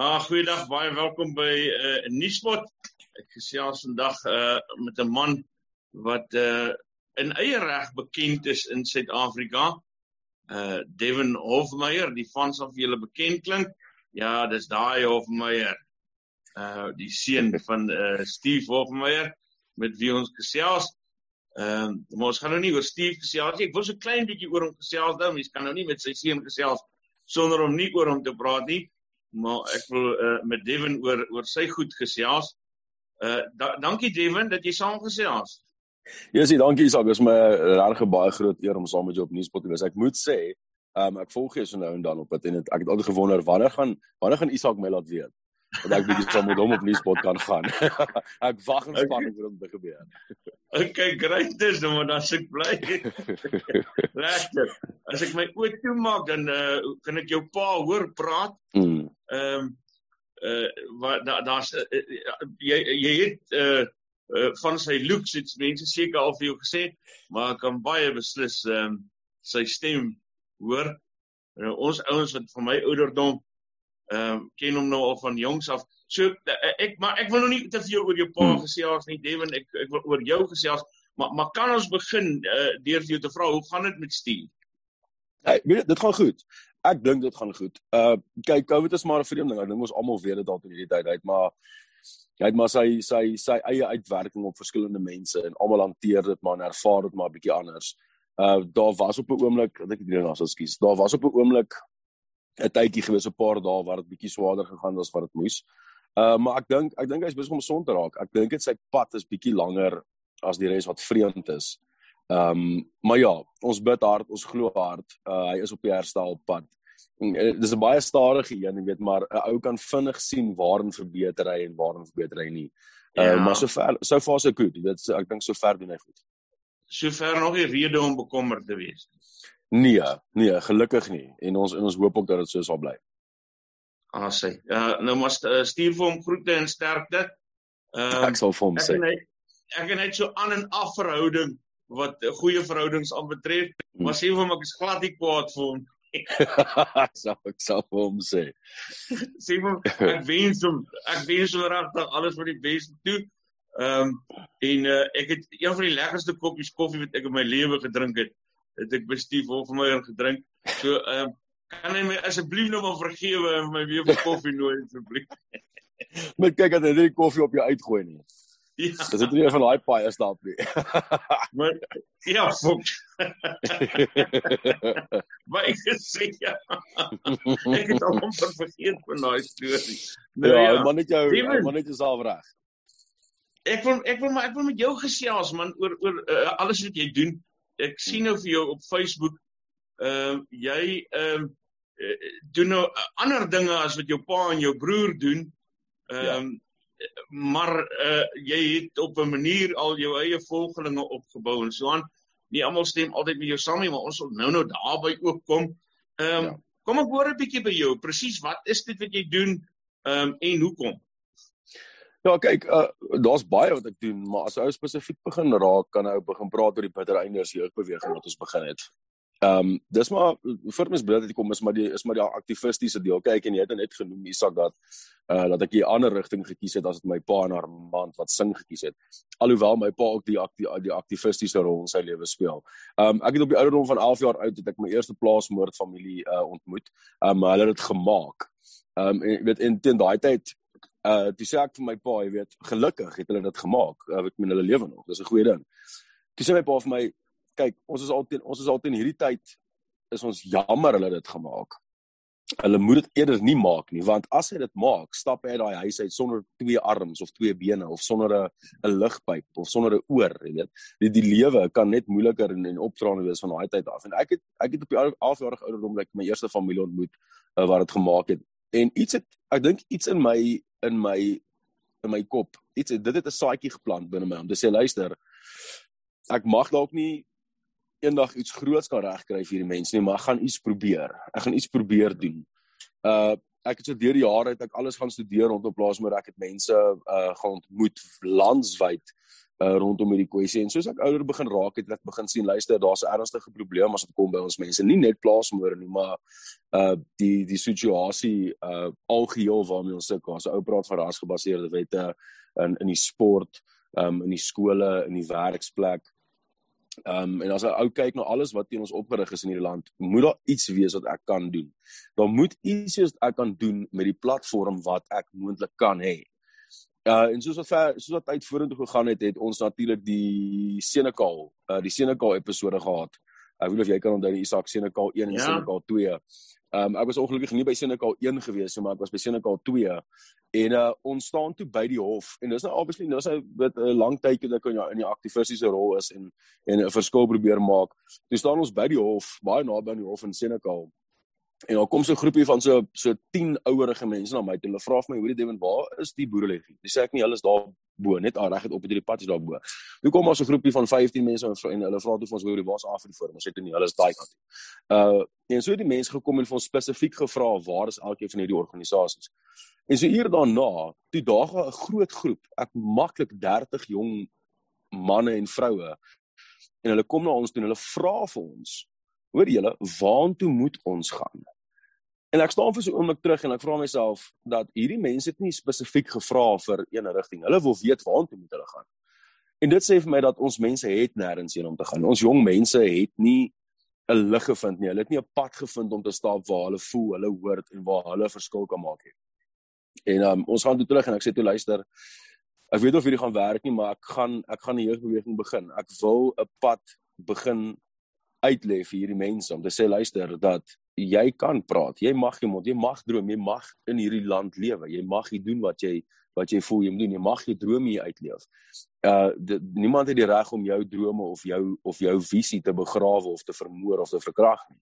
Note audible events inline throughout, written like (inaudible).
Ah, goeiedag, baie welkom by uh Nuuspot. Ek gesels vandag uh met 'n man wat uh in eie reg bekend is in Suid-Afrika. Uh Devin Hofmeyer, die fans of julle bekend klink. Ja, dis daai Hofmeyer. Uh die seun van uh Steve Hofmeyer met wie ons gesels. Ehm uh, maar ons gaan nou nie oor Steve gesels nie. Ek wil so klein bietjie oor hom gesels nou. Mens kan nou nie met sy seun gesels sonder om nie oor hom te praat nie maar ek wil uh, met Devin oor oor sy goed gesels. Uh da, dankie Devin dat jy saamgesels. Ja, sien, dankie Isak. Dit is my regtig baie groot eer om saam met jou op Nuuspot te wees. Ek moet sê, um, ek volg jou so nou en dan op dit en het, ek het altyd gewonder wanneer gaan wanneer gaan Isak my laat weet dat ek bietjie saam met hom op Nuuspot kan gaan. (laughs) ek wag in spanning vir om te gebeur. (laughs) Okay, great dis nou maar dan se bly. (laughs) Lekker. As ek my oë toemaak dan uh, kan ek jou pa hoor praat. Mm. Ehm um, uh daar daar's uh, jy jy het uh, uh van sy looks iets mense seker al vir jou gesê, maar kan baie beslis ehm um, sy stem hoor. Uh, ons ouens wat van my ouderdom ehm um, ken hom nou al van jongs af. So ek maar ek wil nog nie te veel oor jou pa hmm. gesels nie, Devin. Ek ek wil oor jou gesels, maar maar kan ons begin uh deur vir jou te vra hoe gaan dit met Steve? Hey, weet dit gaan goed. Ek dink dit gaan goed. Uh kyk, COVID is maar 'n vreemde ding. Ek dink ons almal weet dit al in hierdie tyd uit, maar hy het maar sy sy sy eie uitwerking op verskillende mense en almal hanteer dit maar en ervaar dit maar 'n bietjie anders. Uh daar was op 'n oomblik, ek hierdie nou sal skuis. Daar was op 'n oomblik 'n tydjie gewees, 'n paar dae waar dit bietjie swaarder gegaan het as wat dit moes. Uh maar ek dink ek dink hy's besig om son te raak. Ek dink dit sy pad is bietjie langer as die res wat vreemd is. Ehm um, maar ja, ons bid hard, ons glo hard. Uh, hy is op die herstelpad. Uh, dis 'n baie stadige een, jy weet, maar 'n ou kan vinnig sien waarin verbeter hy en waarin verbeter hy nie. Uh, ja. Maar sover so far so goed. Jy weet, so, ek dink sover doen hy goed. Sover nog nie rede om bekommerd te wees nie. Nee, nee, gelukkig nie. En ons en ons hoop ook dat dit so sal bly. Ah, sê. Uh, nou maar uh, stuur vir hom groete en sterkte. Uh, ek sal vir hom sê. Ek het net so aan en af verhouding wat goeie verhoudings aanbetref, hmm. maar sê vir hom ek is glad nie kwaad vir hom. (laughs) so ek sal vir hom sê. sê vir hom ek wens hom ek wens hom regtig alles vir die beste toe. Ehm um, en uh, ek het een van die lekkerste koppies koffie wat ek in my lewe gedrink het, het ek bestief of my gedrink. So ehm um, kan jy my asseblief nou maar vergewe en my weer vir koffie nooi asseblief. (laughs) Met kyk dat hy die koffie op jou uitgooi nie. Ja. Dis net nie van daai paai is daar nie. (laughs) maar ja, fok. (laughs) maar ek sê ja. (laughs) ek het al amper vergeet van daai storie. Nou, ja, ja, maar net jou, maar net jouself reg. Ek wil ek wil maar ek wil met jou gesels man oor oor uh, alles wat jy doen. Ek sien nou vir jou op Facebook. Ehm uh, jy ehm uh, doen nou ander dinge as wat jou pa en jou broer doen. Ehm um, ja maar uh, jy het op 'n manier al jou eie volgelinge opgebou en so aan. Nie almal stem altyd met jou saam nie, maar ons wil nou nou daarby ook kom. Ehm um, ja. kom ek hoor 'n bietjie by jou. Presies wat is dit wat jy doen ehm um, en hoekom? Ja, kyk, uh, daar's baie wat ek doen, maar as ou spesifiek begin raak, kan ou begin praat oor die bittereinders jeugbeweging wat ons begin het. Ehm um, dis maar vir my is bly ek kom is maar die is maar die aktivistiese deel. Kyk en jy het net genoem Isak dat eh uh, dat ek 'n ander rigting gekies het as dit my pa en haar man wat sing gekies het. Alhoewel my pa ook die akti die aktivistiese rol in sy lewe speel. Ehm um, ek het op die ouderdom van 11 jaar oud het ek my eerste plaasmoord familie uh, ontmoet. Ehm um, hulle het dit gemaak. Ehm um, en weet in teen daai tyd eh uh, dis ek vir my pa, jy weet, gelukkig het hulle dit gemaak. Uh, ek meen hulle lewe nog. Dis 'n goeie ding. Dis sê my pa vir my kyk, ons is altyd ons is altyd in hierdie tyd is ons jammer hulle dit gemaak. Hulle moet dit eerder nie maak nie, want as hy dit maak, stap hy uit daai huis uit sonder twee arms of twee bene of sonder 'n 'n lugpyp of sonder 'n oor, jy weet. Die die lewe kan net moeiliker en, en opdraande wees van daai tyd af. En ek het ek het op die 11-jarige ouderdom like my eerste familie ontmoet uh, wat dit gemaak het. En iets het ek dink iets in my in my in my kop, iets dit het 'n saadjie geplant binne my om te sê luister, ek mag dalk nie eendag iets groots kan regkry vir hierdie mense nie, maar ek gaan iets probeer. Ek gaan iets probeer doen. Uh ek het so deur die jare het ek alles gaan studeer rondom plaasmoeder. Ek het mense uh gaan ontmoet landwyd uh, rondom hierdie kwessie en soos ek ouer begin raak het ek begin sien luister daar's 'n ernstige probleem as dit kom by ons mense nie net plaasmoorde nie maar uh die die situasie uh algeheel waarmee ons sukkel 'n ou praat van rasgebaseerde wette in in die sport um in die skole in die werksplek um en as 'n ou kyk na alles wat teen ons opgerig is in hierdie land moet daar iets wees wat ek kan doen daar moet iets wees wat ek kan doen met die platform wat ek moontlik kan hê Uh en soos wat ver, soos wat tyd vorentoe gegaan het, het ons natuurlik die Senekal, uh die Senekal episode gehad. Ek weet of jy kan onthou die Isak Senekal 1 en ja. Senekal 2. Um ek was ongelukkig nie by Senekal 1 gewees nie, maar ek was by Senekal 2 en uh ons staan toe by die hof en dis nou obviously nou is hy met 'n lang tydjie dat ek in die aktivistiese rol is en en 'n verskil probeer maak. Toe staan ons by die hof, baie naby aan die hof in Senekal. En dan kom so 'n groepie van so so 10 ouerige mense na my toe. Hulle vra vir my, "Hoe die Devin, waar is die boerelegie?" Dis ek nie, hulle is daar bo, net aan reg op hierdie pad is daar bo. Toe kom ons 'n groepie van 15 mense en, en hulle vra toe vir ons, "Hoe die waar's Afrika voor?" Ons sê toe nie, hulle is daai kant. Uh en so het die mense gekom en vir ons spesifiek gevra, "Waar is elkeen van hierdie organisasies?" En so hier daarna, toe daag 'n groot groep, ek maklik 30 jong manne en vroue en hulle kom na ons toe en hulle vra vir ons hoor julle, waartoe moet ons gaan? En ek staan vir so 'n oomblik terug en ek vra myself dat hierdie mense het nie spesifiek gevra vir een rigting. Hulle wil weet waartoe moet hulle gaan. En dit sê vir my dat ons mense het nêrens heen om te gaan. Ons jong mense het nie 'n lig gevind nie. Hulle het nie 'n pad gevind om te stap waar hulle voel, hulle hoort en waar hulle verskil kan maak nie. En um, ons gaan toe terug en ek sê toe luister, ek weet of hierdie gaan werk nie, maar ek gaan ek gaan 'n jeugbeweging begin. Ek wil 'n pad begin uitlê vir hierdie mense om te sê luister dat jy kan praat, jy mag jy moet, jy mag droom, jy mag in hierdie land lewe, jy mag jy doen wat jy wat jy voel jy moet doen, jy mag jy drome hier uitleef. Uh die, niemand het die reg om jou drome of jou of jou visie te begrawe of te vermoor of te verkrag nie.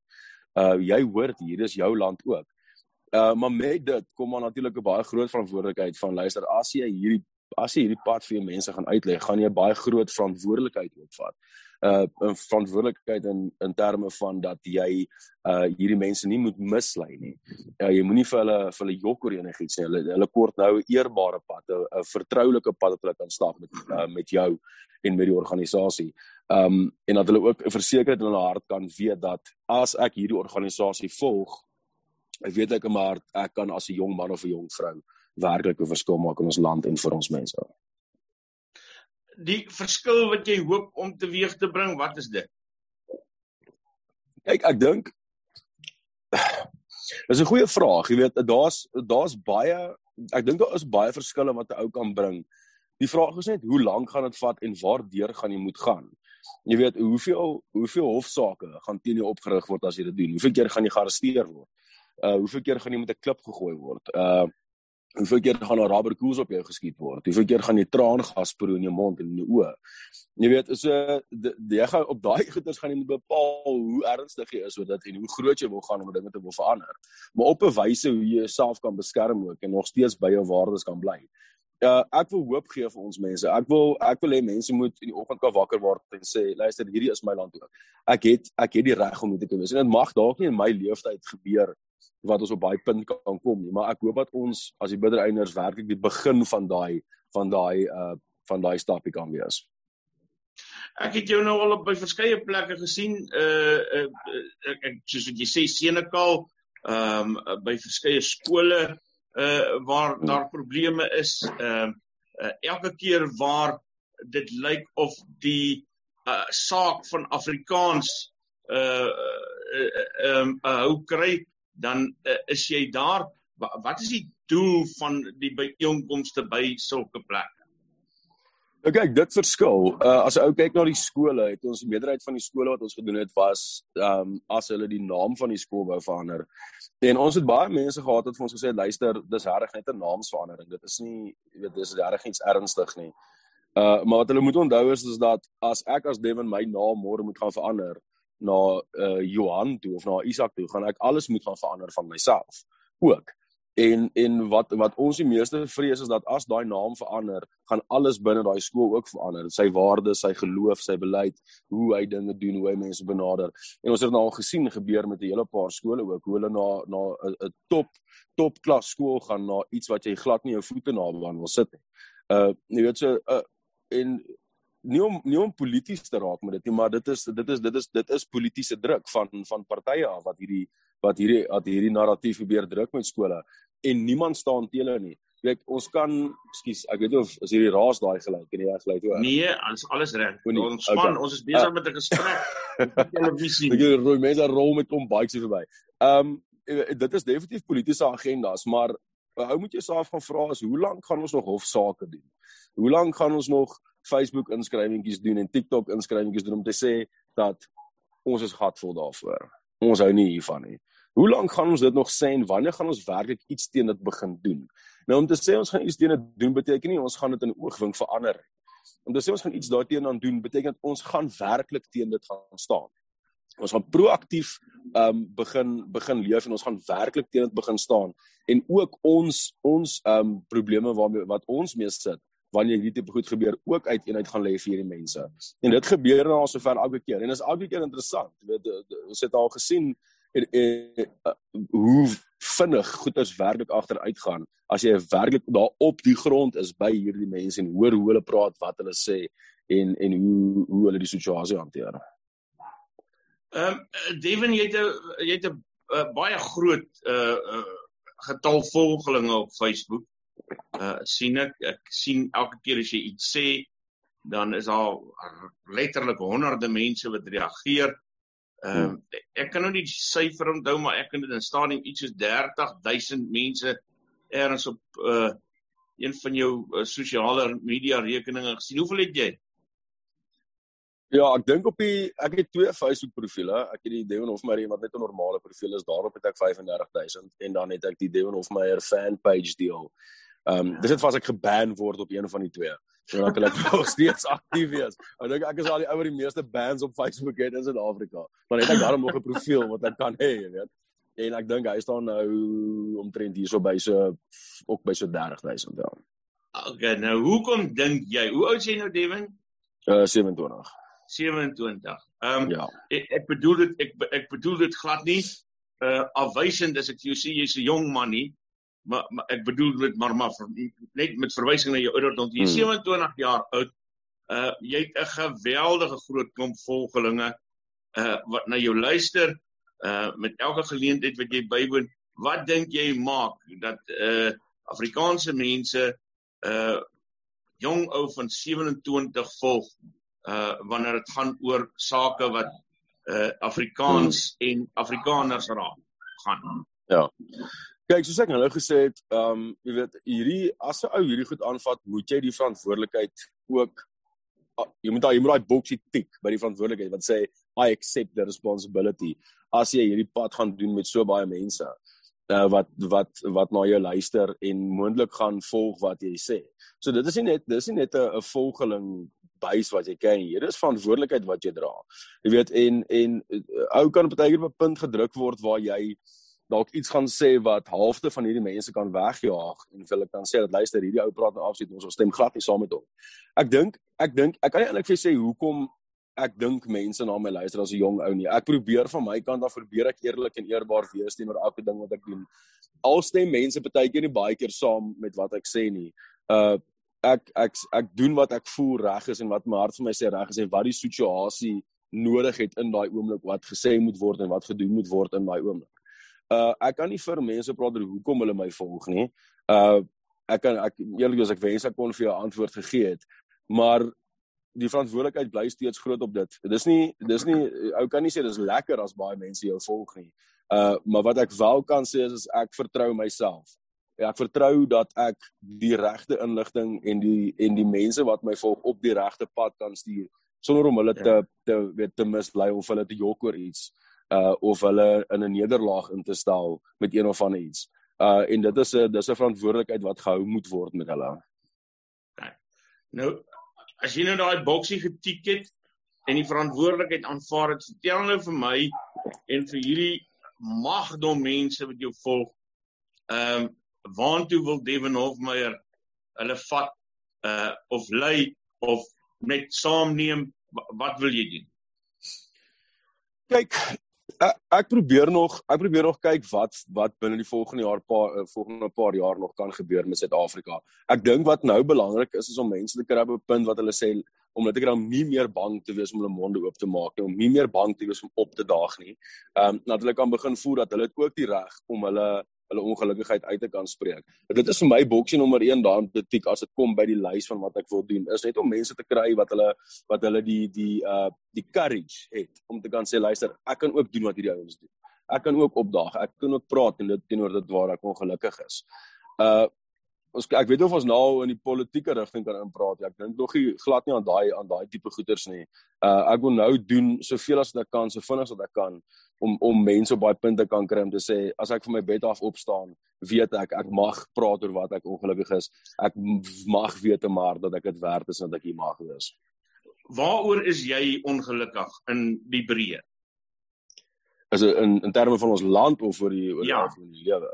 Uh jy hoort hier, dis jou land ook. Uh maar met dit kom maar natuurlik 'n baie groot verantwoordelikheid van luister as jy hierdie as jy hierdie pad vir mense gaan uitlê, gaan jy baie groot verantwoordelikheid opvat uh 'n verantwoordelikheid in in terme van dat jy uh hierdie mense nie moet mislei nie. Uh, jy moenie vir hulle vir hulle jok oor enigiets nie. Hulle hulle kort nou 'n eerbare pad, 'n vertroulike pad wat hulle kan stap met uh, met jou en met die organisasie. Um en dat hulle ook verseker in hulle hart kan weet dat as ek hierdie organisasie volg, ek weet ek maar ek kan as 'n jong man of 'n jong vrou werklik 'n verskil maak in ons land en vir ons mense die verskil wat jy hoop om teweeg te bring, wat is dit? Kyk, ek dink Dis 'n goeie vraag. Jy weet, daar's daar's baie ek dink daar is baie verskille wat 'n ou kan bring. Die vraag is net hoe lank gaan dit vat en waardeur gaan jy moet gaan? Jy weet, hoeveel hoeveel hofsaake gaan teen jou opgerig word as jy dit doen? Hoeveel keer gaan jy gearresteer word? Uh hoeveel keer gaan jy met 'n klip gegooi word? Uh Hoeveel keer gaan 'n rubber koels op jou geskiet word? Hoeveel keer gaan jy traangas proe in jou mond en in jou oë? Jy weet, so jy gaan op daai goeters gaan jy moet bepaal hoe ernstig jy is oor dit en hoe groot jy wil gaan om dinge te wil verander. Maar op 'n wyse hoe jy jouself kan beskerm ook en nog steeds by jou waardes kan bly. Uh ek wil hoop gee vir ons mense. Ek wil ek wil hê mense moet in die oggend kan wakker word en sê, luister, hierdie is my land ook. Ek het ek het die reg om dit te wees. En dit mag dalk nie in my lewenstyd gebeur wat ons op baie punt kan kom nie, maar ek hoop dat ons as die biddereiners werklik die begin van daai van daai uh van daai stapie kan wees. Ek het jou nou al op by verskeie plekke gesien uh, uh ek ek soos wat jy sê Senekal ehm um, by verskeie skole uh waar daar probleme is ehm uh, uh, elke keer waar dit lyk of die uh saak van Afrikaans uh ehm uh, uh, um, uh, hou kry dan uh, is jy daar wat is die doel van die byeenkomste by sulke plekke nou dit verskil. Uh as 'n ou kyk na die skole, het ons die meerderheid van die skole wat ons gedoen het was um as hulle die naam van die skool wou verander. En ons het baie mense gehad wat vir ons gesê het, luister, dis regtig net 'n naamsverandering. Dit is nie, jy weet, dis regtig iets ernstig nie. Uh maar wat hulle moet onthou is is dat as ek as Devin my naam môre moet gaan verander, na uh Johan toe of na Isak toe, gaan ek alles moet gaan verander van myself ook. En en wat wat ons die meeste vrees is dat as daai naam verander, gaan alles binne daai skool ook verander. Sy waardes, sy geloof, sy beleid, hoe hy dinge doen, hoe hy mense benader. En ons het nou al gesien gebeur met 'n hele paar skole ook, hoe hulle na na 'n top top klas skool gaan na iets wat jy glad nie jou voete na wil sit nie. Uh jy weet so uh, en nie om nie om polities te raak met dit nie, maar dit is dit is dit is dit is politieke druk van van partye af wat hierdie wat hierdie wat hierdie narratief probeer druk met skole en niemand staan teen hulle nie. Jy weet ons kan, ekskuus, ek weet of is hierdie raas daai gelyk en die reg gelyk hoor. Nee, ons alles reg. Ons span, okay. ons is besig uh, met 'n gesprek (laughs) op televisie. Ek rooi mense rol met kom bikes hier verby. Ehm um, dit is definitief politieke agendas, maar hou moet jouself gaan vra is hoe lank gaan ons nog hofsaake doen? Hoe lank gaan ons nog Facebook inskrywingkies doen en TikTok inskrywingkies doen om te sê dat ons is gatvol daarvoor. Ons hou nie hiervan nie. Hoe lank gaan ons dit nog sê en wanneer gaan ons werklik iets teen dit begin doen? Nou om te sê ons gaan iets teen dit doen beteken nie ons gaan dit in oogwink verander. Om te sê ons gaan iets daarteenoor doen beteken dat ons gaan werklik teen dit gaan staan. Ons gaan proaktief um begin begin leef en ons gaan werklik teen dit begin staan en ook ons ons um probleme waarmee wat ons mee sit wanneer hierdie tipe goed gebeur ook uit eenheid gaan lê vir hierdie mense. En dit gebeur nou al sover elke keer en is elke keer interessant. Jy weet ons het al gesien en, en, uh, hoe vinnig goeders werklik agteruit gaan as jy werklik daar op die grond is by hierdie mense en hoor hoe hulle praat, wat hulle sê en en hoe hoe hulle die situasie hanteer. Ehm um, Devin jy het 'n jy het 'n uh, baie groot uh, uh getal volgelinge op Facebook. Uh sien ek ek sien elke keer as jy iets sê dan is daar letterlik honderde mense wat reageer. Ehm um, ek kan nou nie die syfer onthou maar ek kan dit in stadium iets soos 30000 mense ergens op uh een van jou uh, sosiale media rekeninge gesien. Hoeveel het jy? Ja, ek dink op die ek het twee Facebook profile. Ek het die Devon Hofmeyer wat net 'n normale profiel is. Daarop het ek 35000 en dan het ek die Devon Hofmeyer fan page deel. Ehm um, dis net vas ek geban word op een van die twee. En dan kan ek nog (laughs) steeds aktief wees. Ek dink ek is al die ouer die meeste bands op Facebook het in Suid-Afrika. Maar net ek daarom nog 'n profiel wat ek kan hê, jy weet. En ek dink hy staan nou omtrent hierso by so ook by so 30000 ja. Okay, nou hoekom dink jy? Hoe oud is jy nou, Devin? Uh 27. 27. Ehm um, ja. ek, ek bedoel dit ek ek bedoel dit glad nie uh afwysend as ek vir jou sê jy's 'n jong man nie maar, maar ek bedoel dit maar maar vir, net met verwysing na jou ouderdom jy is hmm. 27 jaar oud uh jy het 'n geweldige groot klomp volgelinge uh wat na jou luister uh met elke geleentheid wat jy bywoon wat dink jy maak dat uh Afrikaanse mense uh jong ou van 27 volg uh wanneer dit gaan oor sake wat uh Afrikaans hmm. en Afrikaners raak gaan ja Kyk, soos ek nou gesê het, ehm um, jy weet, hierdie as 'n ou hierdie goed aanvat, moet jy die verantwoordelikheid ook jy moet daai jy moet daai boksie tik by die verantwoordelikheid wat sê I accept the responsibility as jy hierdie pad gaan doen met so baie mense uh, wat wat wat na jou luister en moontlik gaan volg wat jy sê. So dit is nie net dis nie net 'n volgeling base wat jy ken. Hier is verantwoordelikheid wat jy dra. Jy weet en en uh, ou kan baie keer op 'n punt gedruk word waar jy dalk iets gaan sê wat halfte van hierdie mense kan wegjaag en hulle kan sê dat luister hierdie ou praat nou afsit ons stem glad nie saam met hom. Ek dink ek dink ek kan nie eintlik vir sê hoekom ek dink mense na my luister as 'n jong ou nie. Ek probeer van my kant af probeer ek eerlik en eerbaar wees teenoor elke ding wat ek doen. Al stem mense baie keer nie baie keer saam met wat ek sê nie. Uh ek ek ek doen wat ek voel reg is en wat my hart vir my sê reg is en wat die situasie nodig het in daai oomblik wat gesê moet word en wat gedoen moet word in daai oomblik uh ek kan nie vir mense praat oor hoekom hulle my volg nie. Uh ek kan ek eerlik is ek wens ek kon vir jou antwoord gegee het, maar die verantwoordelikheid bly steeds groot op dit. Dis nie dis nie ou kan nie sê dis lekker as baie mense jou volg nie. Uh maar wat ek wel kan sê is, is ek vertrou myself. Ja, ek vertrou dat ek die regte inligting en die en die mense wat my volg op die regte pad kan stuur sonder om hulle ja. te te weet te mislei of hulle te jok oor iets uh of hulle in 'n nederlaag in te stel met een of ander iets. Uh en dit is 'n dis 'n verantwoordelikheid wat gehou moet word met hulle. Okay. Nou as jy nou daai boksie getik het en die verantwoordelikheid aanvaar het, vertel nou vir my en vir hierdie magdom mense wat jou volg. Ehm um, waartoe wil Devin Hofmeyer hulle vat uh of lei of net saamneem wat wil jy doen? Kyk, ek, ek probeer nog ek probeer nog kyk wat wat binne die volgende jaar paar uh, volgende paar jaar nog kan gebeur met Suid-Afrika. Ek dink wat nou belangrik is is om mense te kry op 'n punt wat hulle sê om net ek dan nie meer bang te wees om hulle monde oop te maak nie, om nie meer bang te wees om op te daag nie. Ehm um, dat hulle kan begin voel dat hulle ook die reg om hulle hulle ongelukkigheid uit te kan spreek. Dit is vir my boksie nommer 1 daar in politiek as dit kom by die lys van wat ek wil doen. Is net om mense te kry wat hulle wat hulle die die uh die courage het om te kan sê luister, ek kan ook doen wat hierdie ouens doen. Ek kan ook opdaag. Ek kan ook praat en dit teenoor dit waar ek ongelukkig is. Uh ons ek weet of ons nou in die politieke rigting kan inpraat. Ek dink nog nie glad nie aan daai aan daai tipe goeters nie. Uh ek wil nou doen soveel as wat ek kan, so vinnig as wat ek kan om om mense op baie punte kan kry om te sê as ek van my bed af opstaan, weet ek ek mag praat oor wat ek ongelukkig is. Ek mag weet maar dat ek dit werd is en dat ek hier mag wees. Waaroor is jy ongelukkig in die breë? Is in in terme van ons land of vir die oor ja. die lewe.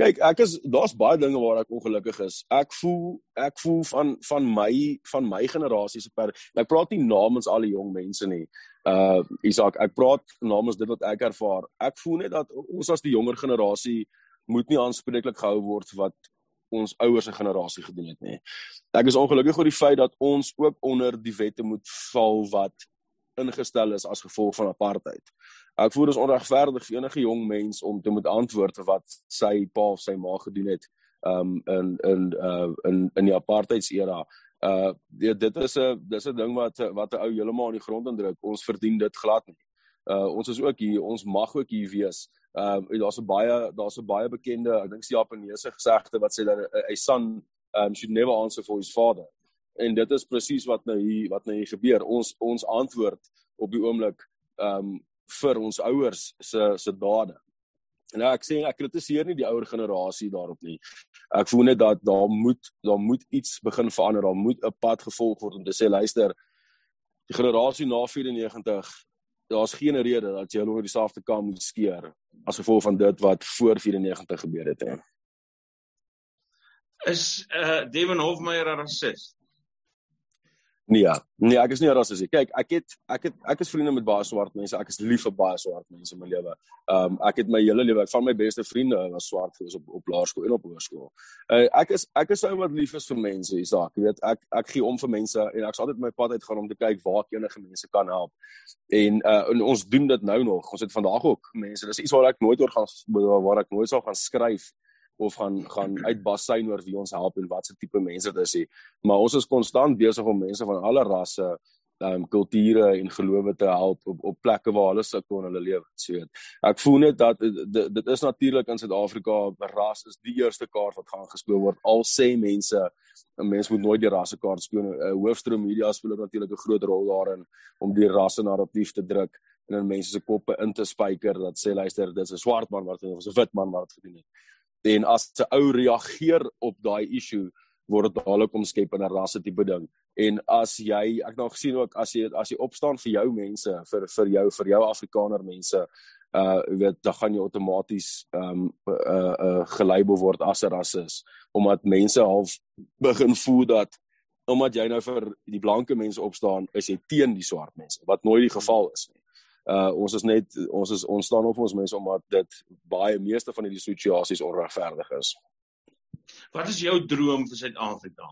Kyk, ek is daar's baie dinge waar ek ongelukkig is. Ek voel ek voel van van my van my generasie se per ek praat nie namens al die jong mense nie. Uh Isak, ek praat namens dit wat ek ervaar. Ek voel net dat ons as die jonger generasie moet nie aanspreeklik gehou word wat ons ouers se generasie gedoen het nie. Ek is ongelukkig oor die feit dat ons ook onder die wette moet val wat ingestel is as gevolg van apartheid. Ek voel dit is onregverdig vir enige jong mens om te moet antwoord vir wat sy pa of sy ma gedoen het um in in uh in in die apartheidsera. Uh dit, dit is 'n dis 'n ding wat wat 'n ou heeltemal aan die grond indruk. Ons verdien dit glad nie. Uh ons is ook hier, ons mag ook hier wees. Um uh, daar's 'n baie daar's 'n baie bekende, ek dink die Japaneese gesegde wat sê dat 'n son um should never answer for his father. En dit is presies wat nou hier wat nou hier gebeur. Ons ons antwoord op die oomblik um vir ons ouers se se dade. Nou ek sê ek kritiseer nie die ouer generasie daarop nie. Ek voel net dat daar moet daar moet iets begin verander. Daar moet 'n pad gevolg word om te sê luister, die generasie na 94, daar's geen rede dat jy hulle oor dieselfde kam moet skeer as gevolg van dit wat voor 94 gebeur het hè. Is uh Devin Hofmeyer 'n rasis? Nee, nee, ek is nie rasis nie. Kyk, ek het ek het ek is vriende met baie swart mense. Ek is lief vir baie swart mense in my lewe. Um ek het my hele lewe, ek van my beste vriende was swart gewees op op laerskool en op hoërskool. Uh ek is ek is ou wat lief is vir mense, Isak. Jy weet, ek ek gee om vir mense en ek sal altyd my pad uit gaan om te kyk waar ek enige mense kan help. En uh en ons doen dit nou nog. Ons het vandag ook mense. Dis iets waar ek nooit oor gaan waar ek nooit sal gaan skryf of gaan gaan uitbasyn oor wie ons help en wat se tipe mense dit is. Maar ons is konstant besig om mense van alle rasse, ehm um, kulture en gelowe te help op op plekke waar hulle sukkel in hulle lewe. So weet. Ek voel net dat dit dit is natuurlik in Suid-Afrika ras is die eerste kaart wat gaan gespeel word. Al sê mense 'n mens moet nooit die rasse kaart speel. Uh, hoofstroom media speel natuurlik 'n groot rol daarin om die rasse narratief te druk en in mense se koppe in te spyker dat sê luister, dis 'n swart man wat of 'n wit man wat gedoen het en as 'n ou reageer op daai issue word dit dadelik omskep in 'n rasse tipe ding. En as jy ek nou gesien ook as jy as jy opstaan vir jou mense vir vir jou vir jou afrikaner mense uh weet dan gaan jy outomaties um, uh uh gelabel word as 'n rasis omdat mense half begin voel dat omdat jy nou vir die blanke mense opstaan is jy teen die swart mense wat nooit die geval is nie uh ons is net ons is ons staan op ons mense omdat dit baie meeste van hierdie situasies onregverdig is. Wat is jou droom vir Suid-Afrika?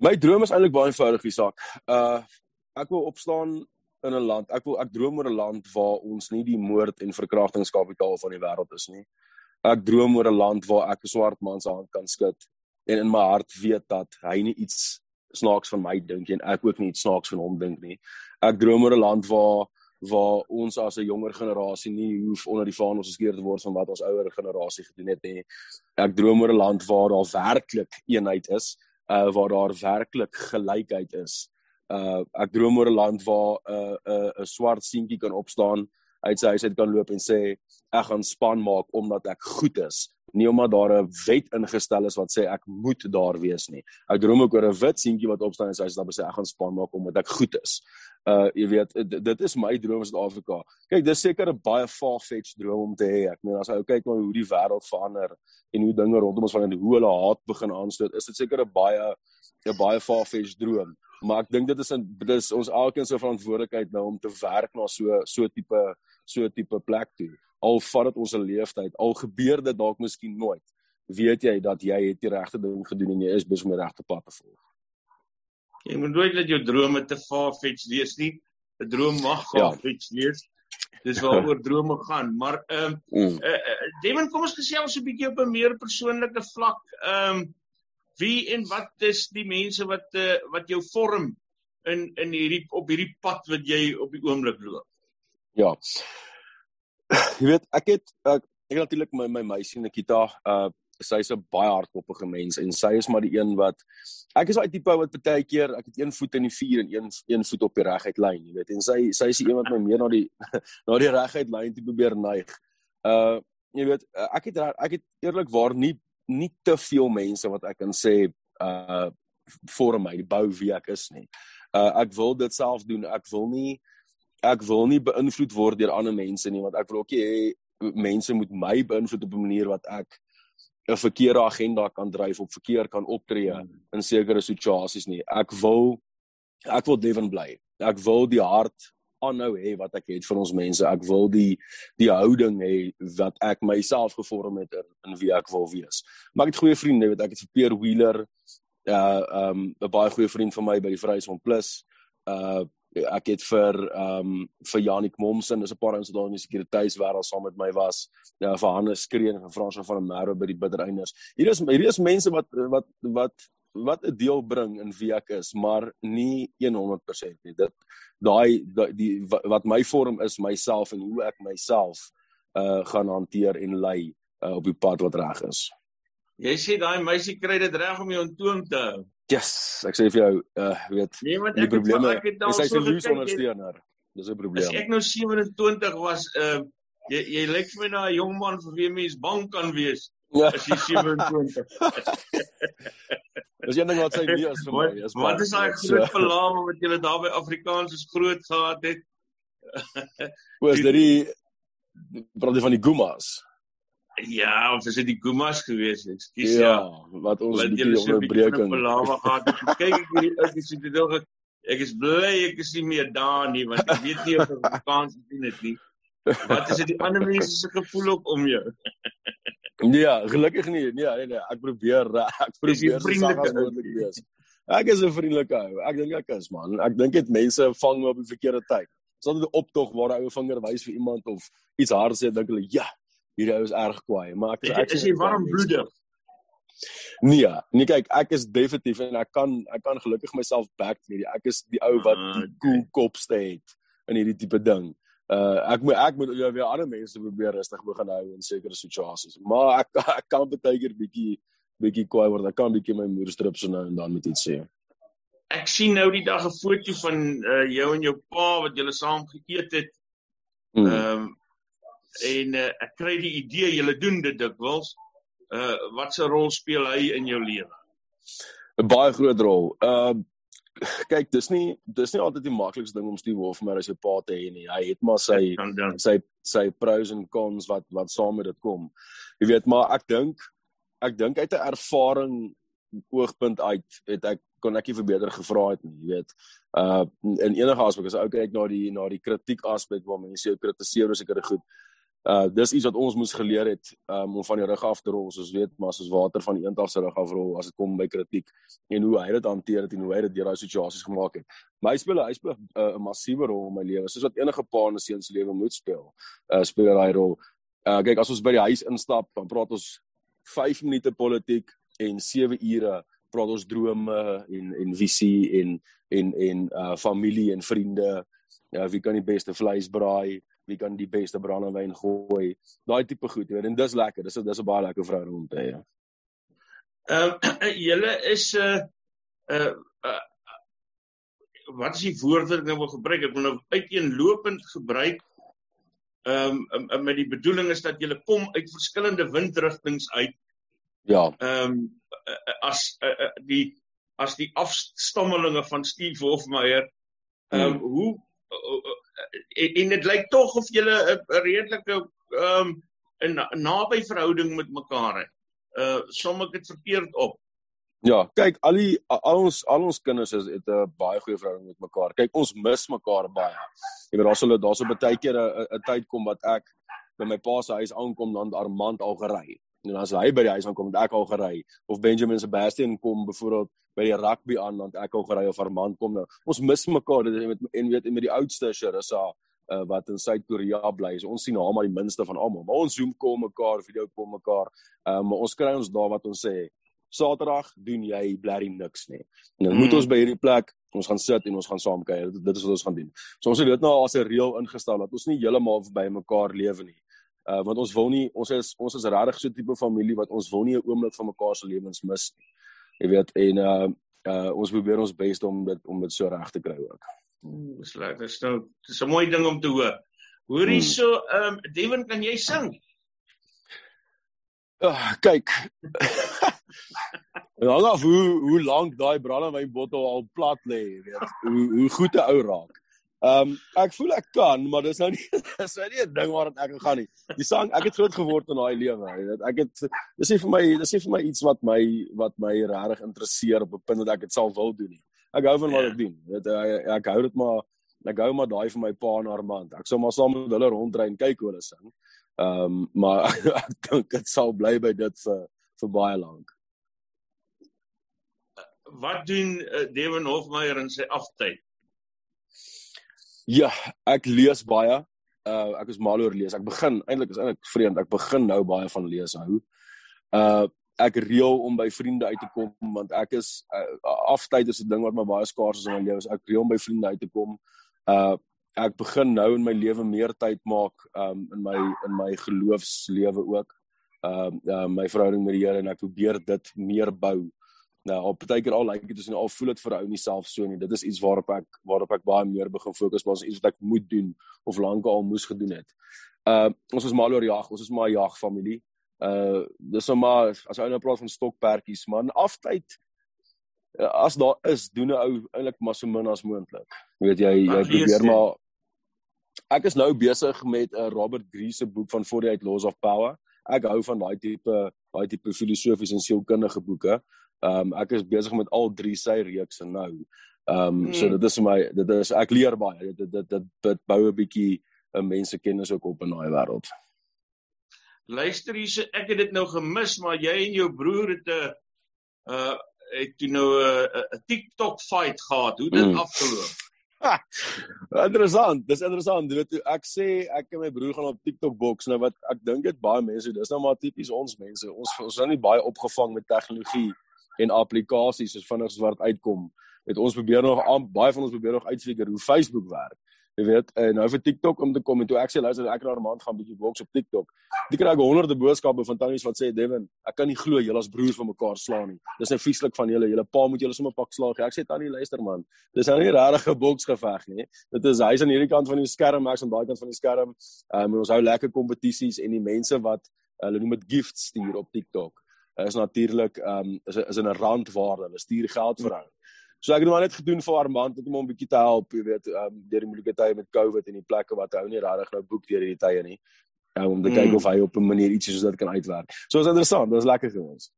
My droom is eintlik baie eenvoudig, Isak. Uh ek wil opstaan in 'n land. Ek wil ek droom oor 'n land waar ons nie die moord en verkrachtingskapitaal van die wêreld is nie. Ek droom oor 'n land waar ek 'n swart man se hand kan skud en in my hart weet dat hy nie iets snaaks van my dink en ek ook nie iets snaaks van hom dink nie ek droom oor 'n land waar waar ons as 'n jonger generasie nie hoef onder die vaandel geskeer te word van wat ons ouer generasie gedoen het nie. Ek droom oor 'n land waar daar werklik eenheid is, uh waar daar werklik gelykheid is. Uh ek droom oor 'n land waar 'n uh, 'n uh, 'n swart seentjie kan opstaan uit sy huis uit kan loop en sê ek gaan span maak omdat ek goed is nie omdat daar 'n wet ingestel is wat sê ek moet daar wees nie. Ek droom ook oor 'n wit seentjie wat opstaan en sê hy sê ek gaan span maak omdat ek goed is. Uh jy weet dit is my droom in Suid-Afrika. Kyk, dis seker 'n baie far-fetched droom om te hê. Ek meen as jy kyk na hoe die wêreld verander en hoe dinge rondom ons van hoe hulle haat begin aanstoot, is dit seker 'n baie 'n baie far-fetched droom. Maar ek dink dit is 'n dit is ons elkeen se verantwoordelikheid nou om te werk na so so tipe so tipe plek toe al vat dit ons 'n leeftyd, al gebeur dit dalk miskien nooit, weet jy dat jy het die regte ding gedoen en jy is besig om die regte pad te volg. Jy moet nooit dat jou drome te far-fetched wees nie. 'n Droom mag far-fetched ja. wees. Dis waaroor (laughs) drome gaan, maar ehm um, mm. uh, uh, Devin, kom ons gesels 'n bietjie op 'n meer persoonlike vlak. Ehm um, wie en wat is die mense wat uh, wat jou vorm in in hierdie op hierdie pad wat jy op die oomblik loop? Ja. Jy weet, ek het ek, ek het natuurlik my my meisie Nikita, uh sy's 'n baie hardkoppige mens en sy is maar die een wat ek is daai tipe wat baie keer ek het een voet in die vuur en een een voet op die reguit lyn, jy weet. En sy sy is die een wat my meer na die (laughs) na die reguit lyn te probeer neig. Uh jy weet, ek het ek het eerlikwaar nie nie te veel mense wat ek kan sê uh vorm my, die bou wie ek is nie. Uh ek wil dit self doen. Ek wil nie ek wil nie beïnvloed word deur ander mense nie want ek wil ook hê mense moet my beïnvloed op 'n manier wat ek 'n verkeerde agenda kan dryf of verkeer kan optree hmm. in sekere situasies nie. Ek wil ek wil Devon bly. Ek wil die hart aanhou hê wat ek het vir ons mense. Ek wil die die houding hê wat ek myself gevorm het in, in wie ek wil wees. Maar ek het goeie vriende, weet ek het vir Peer Wheeler uh um 'n baie goeie vriend van my by die Vryheidsfront Plus. Uh ek het vir um, vir Janik Momsen, dis 'n paar ons wat daar in die sekuriteitswêreld saam met my was. Ja, vir Hannes Skreen en vir Frans van der Merwe by die Biddereiners. Hier is hier is mense wat wat wat wat 'n deel bring in wie ek is, maar nie 100% nie. Dit daai die wat my vorm is myself en hoe ek myself uh gaan hanteer en lei uh, op die pad wat reg is. Jy sê daai meisie kry dit reg om jou in toom te hou. Yes, ek sê vir jou, uh weet, nee, die probleme is hy se loose ondersteuner. Dis 'n probleem. As ek nou 27 was, uh jy jy lyk vir my na 'n jong man vir wie mens bang kan wees. Ja. As jy 27. Dis een ding wat sy nie is vir my. Is wat is daai groot verlaam wat jy daar by Afrikaans is groot gehad het? Was dit die praat jy van die Gumas? Ja, of is dit die Gumas gewees? Ekskuus ja, ja, wat ons bietjie onderbreking. Kyk ek hierdie ou dis dit nog ek is bly ek is nie meer daar nie want ek weet nie of ek kans sien dit nie. Wat is dit die ander (laughs) mense se gevoel ook om jou? ja, gelukkig nie. Nee, nee, nee, ek probeer ek probeer vriendelik wees. Ek is 'n vriendelike ou. Ek dink ek is man. Ek dink dit mense vang my op die verkeerde tyd. Sal dit 'n optog waar 'n ou vinger wys vir iemand of iets hard sê, dink hulle, ja, hierdie ou is erg kwaai, maar ek ek is nie warm bloedig. Nee, nee kyk, ek is definitief en ek kan ek kan gelukkig myself back met die ek is die ou wat ah, die cool kopste het in hierdie tipe ding. Uh ek moet ek moet weer ander mense probeer rustig begin hou in sekere situasies. Maar ek (laughs) ek kan baie keer bietjie bietjie kwaai word. Ek kan bietjie my moederstrip so nou en dan met iets sê. Ek sien nou die dag 'n foto van uh jou en jou pa wat julle saam geëet het. Hmm. Ehm um, en uh, ek kry die idee julle doen dit dikwels. Uh wat 'n rol speel hy in jou lewe? 'n Baie groot rol. Uh kyk, dis nie dis nie altyd die maklikste ding om Steve Wolfmer as jou pa te hê nie. Hy het maar sy sy sy pros en cons wat wat saam met dit kom. Jy weet, maar ek dink ek dink uit 'n ervaring oogpunt uit het ek kon ek nie verbeter gevra het nie, jy weet. Uh in enige aspek as ek kyk na die na die kritiek aspek waar mense jou kritiseer oor sekere goed, uh dis iets wat ons moes geleer het um, om van die rug af te rol soos weet maar soos water van die eendag se rug af rol as dit kom by kritiek en hoe hy dit hanteer het en hoe hy dit deur daai situasies gemaak het. Maar hy speel hy speel uh, 'n uh, massiewe rol in my lewe soos wat enige pa in 'n seun se lewe moet speel. Uh speel hy rol. Uh kyk as ons by die huis instap dan praat ons 5 minute politiek en 7 ure praat ons drome en en visie en en en uh familie en vriende. Ja, wie kan die beste vleis braai? Wie kan die beste brandewyn gooi. Daai tipe goed, jy weet, en dis lekker. Dis dis 'n baie lekker verhouding om te hê. Ehm uh, (clears throat) julle is 'n uh, uh, uh, wat is die woord wat ek nou wil gebruik? Ek wil nou uiteenlopend gebruik. Ehm um, um, met die bedoeling is dat julle kom uit verskillende windrigtinge uit. Ja. Ehm um, as uh, uh, die as die afstammelinge van Steve Hofmeyer. Ehm um, hmm. hoe en, en dit lyk tog of julle 'n redelike ehm um, 'n naby verhouding met mekaar het. Uh som ek dit verkeerd op. Ja, kyk, al die al ons al ons kinders is het 'n baie goeie verhouding met mekaar. Kyk, ons mis mekaar baie. Jy weet daar's hulle daar's op baie keer 'n tyd kom wat ek by my pa se huis aankom dan Armand al gery. En as hy by die huis aankom, ek al gery of Benjamin Sebastian kom byvoorbeeld by die rugby aan want ek al gery of Armand kom nou. Ons mis mekaar dit met en weet met die oudste Sharissa uh, wat in Suid-Korea bly. So ons sien haar maar die minste van almal. Maar ons zoom kom mekaar, video kom mekaar. Um, maar ons kry ons daar wat ons sê. Saterdag doen jy blerry niks nie. En dan mm. moet ons by hierdie plek ons gaan sit en ons gaan saam kuier. Dit, dit is wat ons gaan doen. So ons het dit nou as 'n reël ingestel dat ons nie heeltemal by mekaar lewe nie. Uh want ons wil nie ons is ons is regtig so 'n tipe familie wat ons wil nie 'n oomblik van mekaar se lewens mis nie. Jy weet en uh uh ons probeer ons bes om dit om dit so reg te kry ook. Dis lekker. Dis nou dis 'n mooi ding om te hoor. Hoor hierso, hmm. ehm um, Devin, kan jy sing? Uh, kyk. (laughs) hang af hoe hoe lank daai brandewyn bottel al plat lê, weet. Hoe hoe goed 'n ou raak. Ehm um, ek voel ek kan, maar dis nou nie (laughs) dis nou nie 'n ding waar ek gaan nie. Die sang, ek het groot geword in daai lewe, weet. Ek het dis nie vir my dis nie vir my iets wat my wat my regtig interesseer op 'n punt dat ek dit sal wil doen nie. Ek hou van wat ja. ek doen. Weet ek, ek hou dit maar ek hou maar daai vir my pa en Armand. Ek sou maar saam met hulle rondry en kyk hoe hulle sing. Ehm um, maar (laughs) ek dink dit sal bly by dit vir vir baie lank wat doen uh, Devin Hofmeyer in sy aftyd? Ja, ek lees baie. Uh ek is mal oor lees. Ek begin eintlik is eintlik vreemd. Ek begin nou baie van lees hou. Uh ek reël om by vriende uit te kom want ek is uh, aftyd is 'n ding wat my baie skaars is in my lewe. Ek reël om by vriende uit te kom. Uh ek begin nou in my lewe meer tyd maak um in my in my geloofslewe ook. Uh, uh my verhouding met die Here en ek probeer dit meer bou Nou, op baie keer al lyk dit asof al voel dit vir ou nie self so nie. Dit is iets waarop ek waarop ek baie meer begin fokus, maar is iets wat ek moet doen of lankal moes gedoen het. Uh ons is mal oor jag, ons is maar 'n jagfamilie. Uh dis nou maar as ou nou praat van stokperdjies, man, aftyd uh, as daar is, doen 'n ou eintlik maar so min as moontlik. Weet jy jy probeer maar Ek is nou besig met 'n uh, Robert Greene se boek van 48 Laws of Power. Ek hou van daai tipe daai tipe filosofiese en sielkundige boeke. Ehm um, ek is besig met al drie sy reekse nou. Ehm um, mm. so dit is vir my dit is ek leer baie. Dit dit dit, dit bou 'n bietjie 'n mense kennis ook op in daai wêreld. Luister hier, ek het dit nou gemis, maar jy en jou broer het 'n uh het jy nou 'n 'n TikTok fight gehad. Hoe dit mm. afgeloop? interessant, dis interessant. Jy weet ek sê ek en my broer gaan op TikTok boks nou wat ek dink dit baie mense, dis nou maar tipies ons mense. Ons ons is nou nie baie opgevang met tegnologie en applikasies soos vinnig soos wat uitkom. Het ons probeer nog baie van ons probeer nog uitfigure hoe Facebook werk. Jy weet, en nou vir TikTok om te kom en toe ek sê luister ek na 'n maand gaan bietjie boks op TikTok. Ek kry ek honderde boodskappe van tannies wat sê Devin, ek kan nie glo julle as broers van mekaar slaan nie. Dis net vieslik van julle. Julle pa moet julle sommer pak slaag. Ek sê tannie luister man, dis nou nie regtig 'n boksgeveg nie. Dit is hy's aan hierdie kant van die skerm, ek's aan daai kant van die skerm. Um, ons hou lekker kompetisies en die mense wat hulle noem dit gifts stuur op TikTok is natuurlik ehm um, is is in 'n randwaarde. Hulle stuur geld vir hom. So ek het maar net gedoen vir Armand om hom 'n bietjie te help, jy weet, ehm um, deur die moeilike tye met COVID en die plekke wat hy nie regtig nou boek deur hierdie tye nie. Um, om te kyk mm. of hy op 'n manier ietsie soos dit kan uitwerk. So is interessant, dit is lekker vir ons.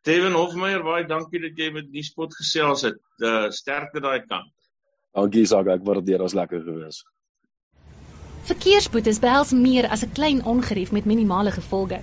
Steven Hofmeyer, baie dankie dat jy met die spot gesels het. Uh sterkte daai kant. Dankie Saga, ek waardeer ons lekker gewees. Verkeersboetes behels meer as 'n klein ongerief met minimale gevolge.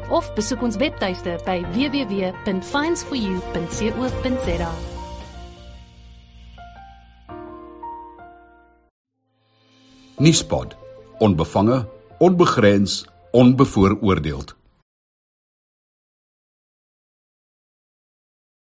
of besoek ons webtuiste by www.finds4u.co.za. Nispod. Onbevange, onbegrens, onbevooroordeeld.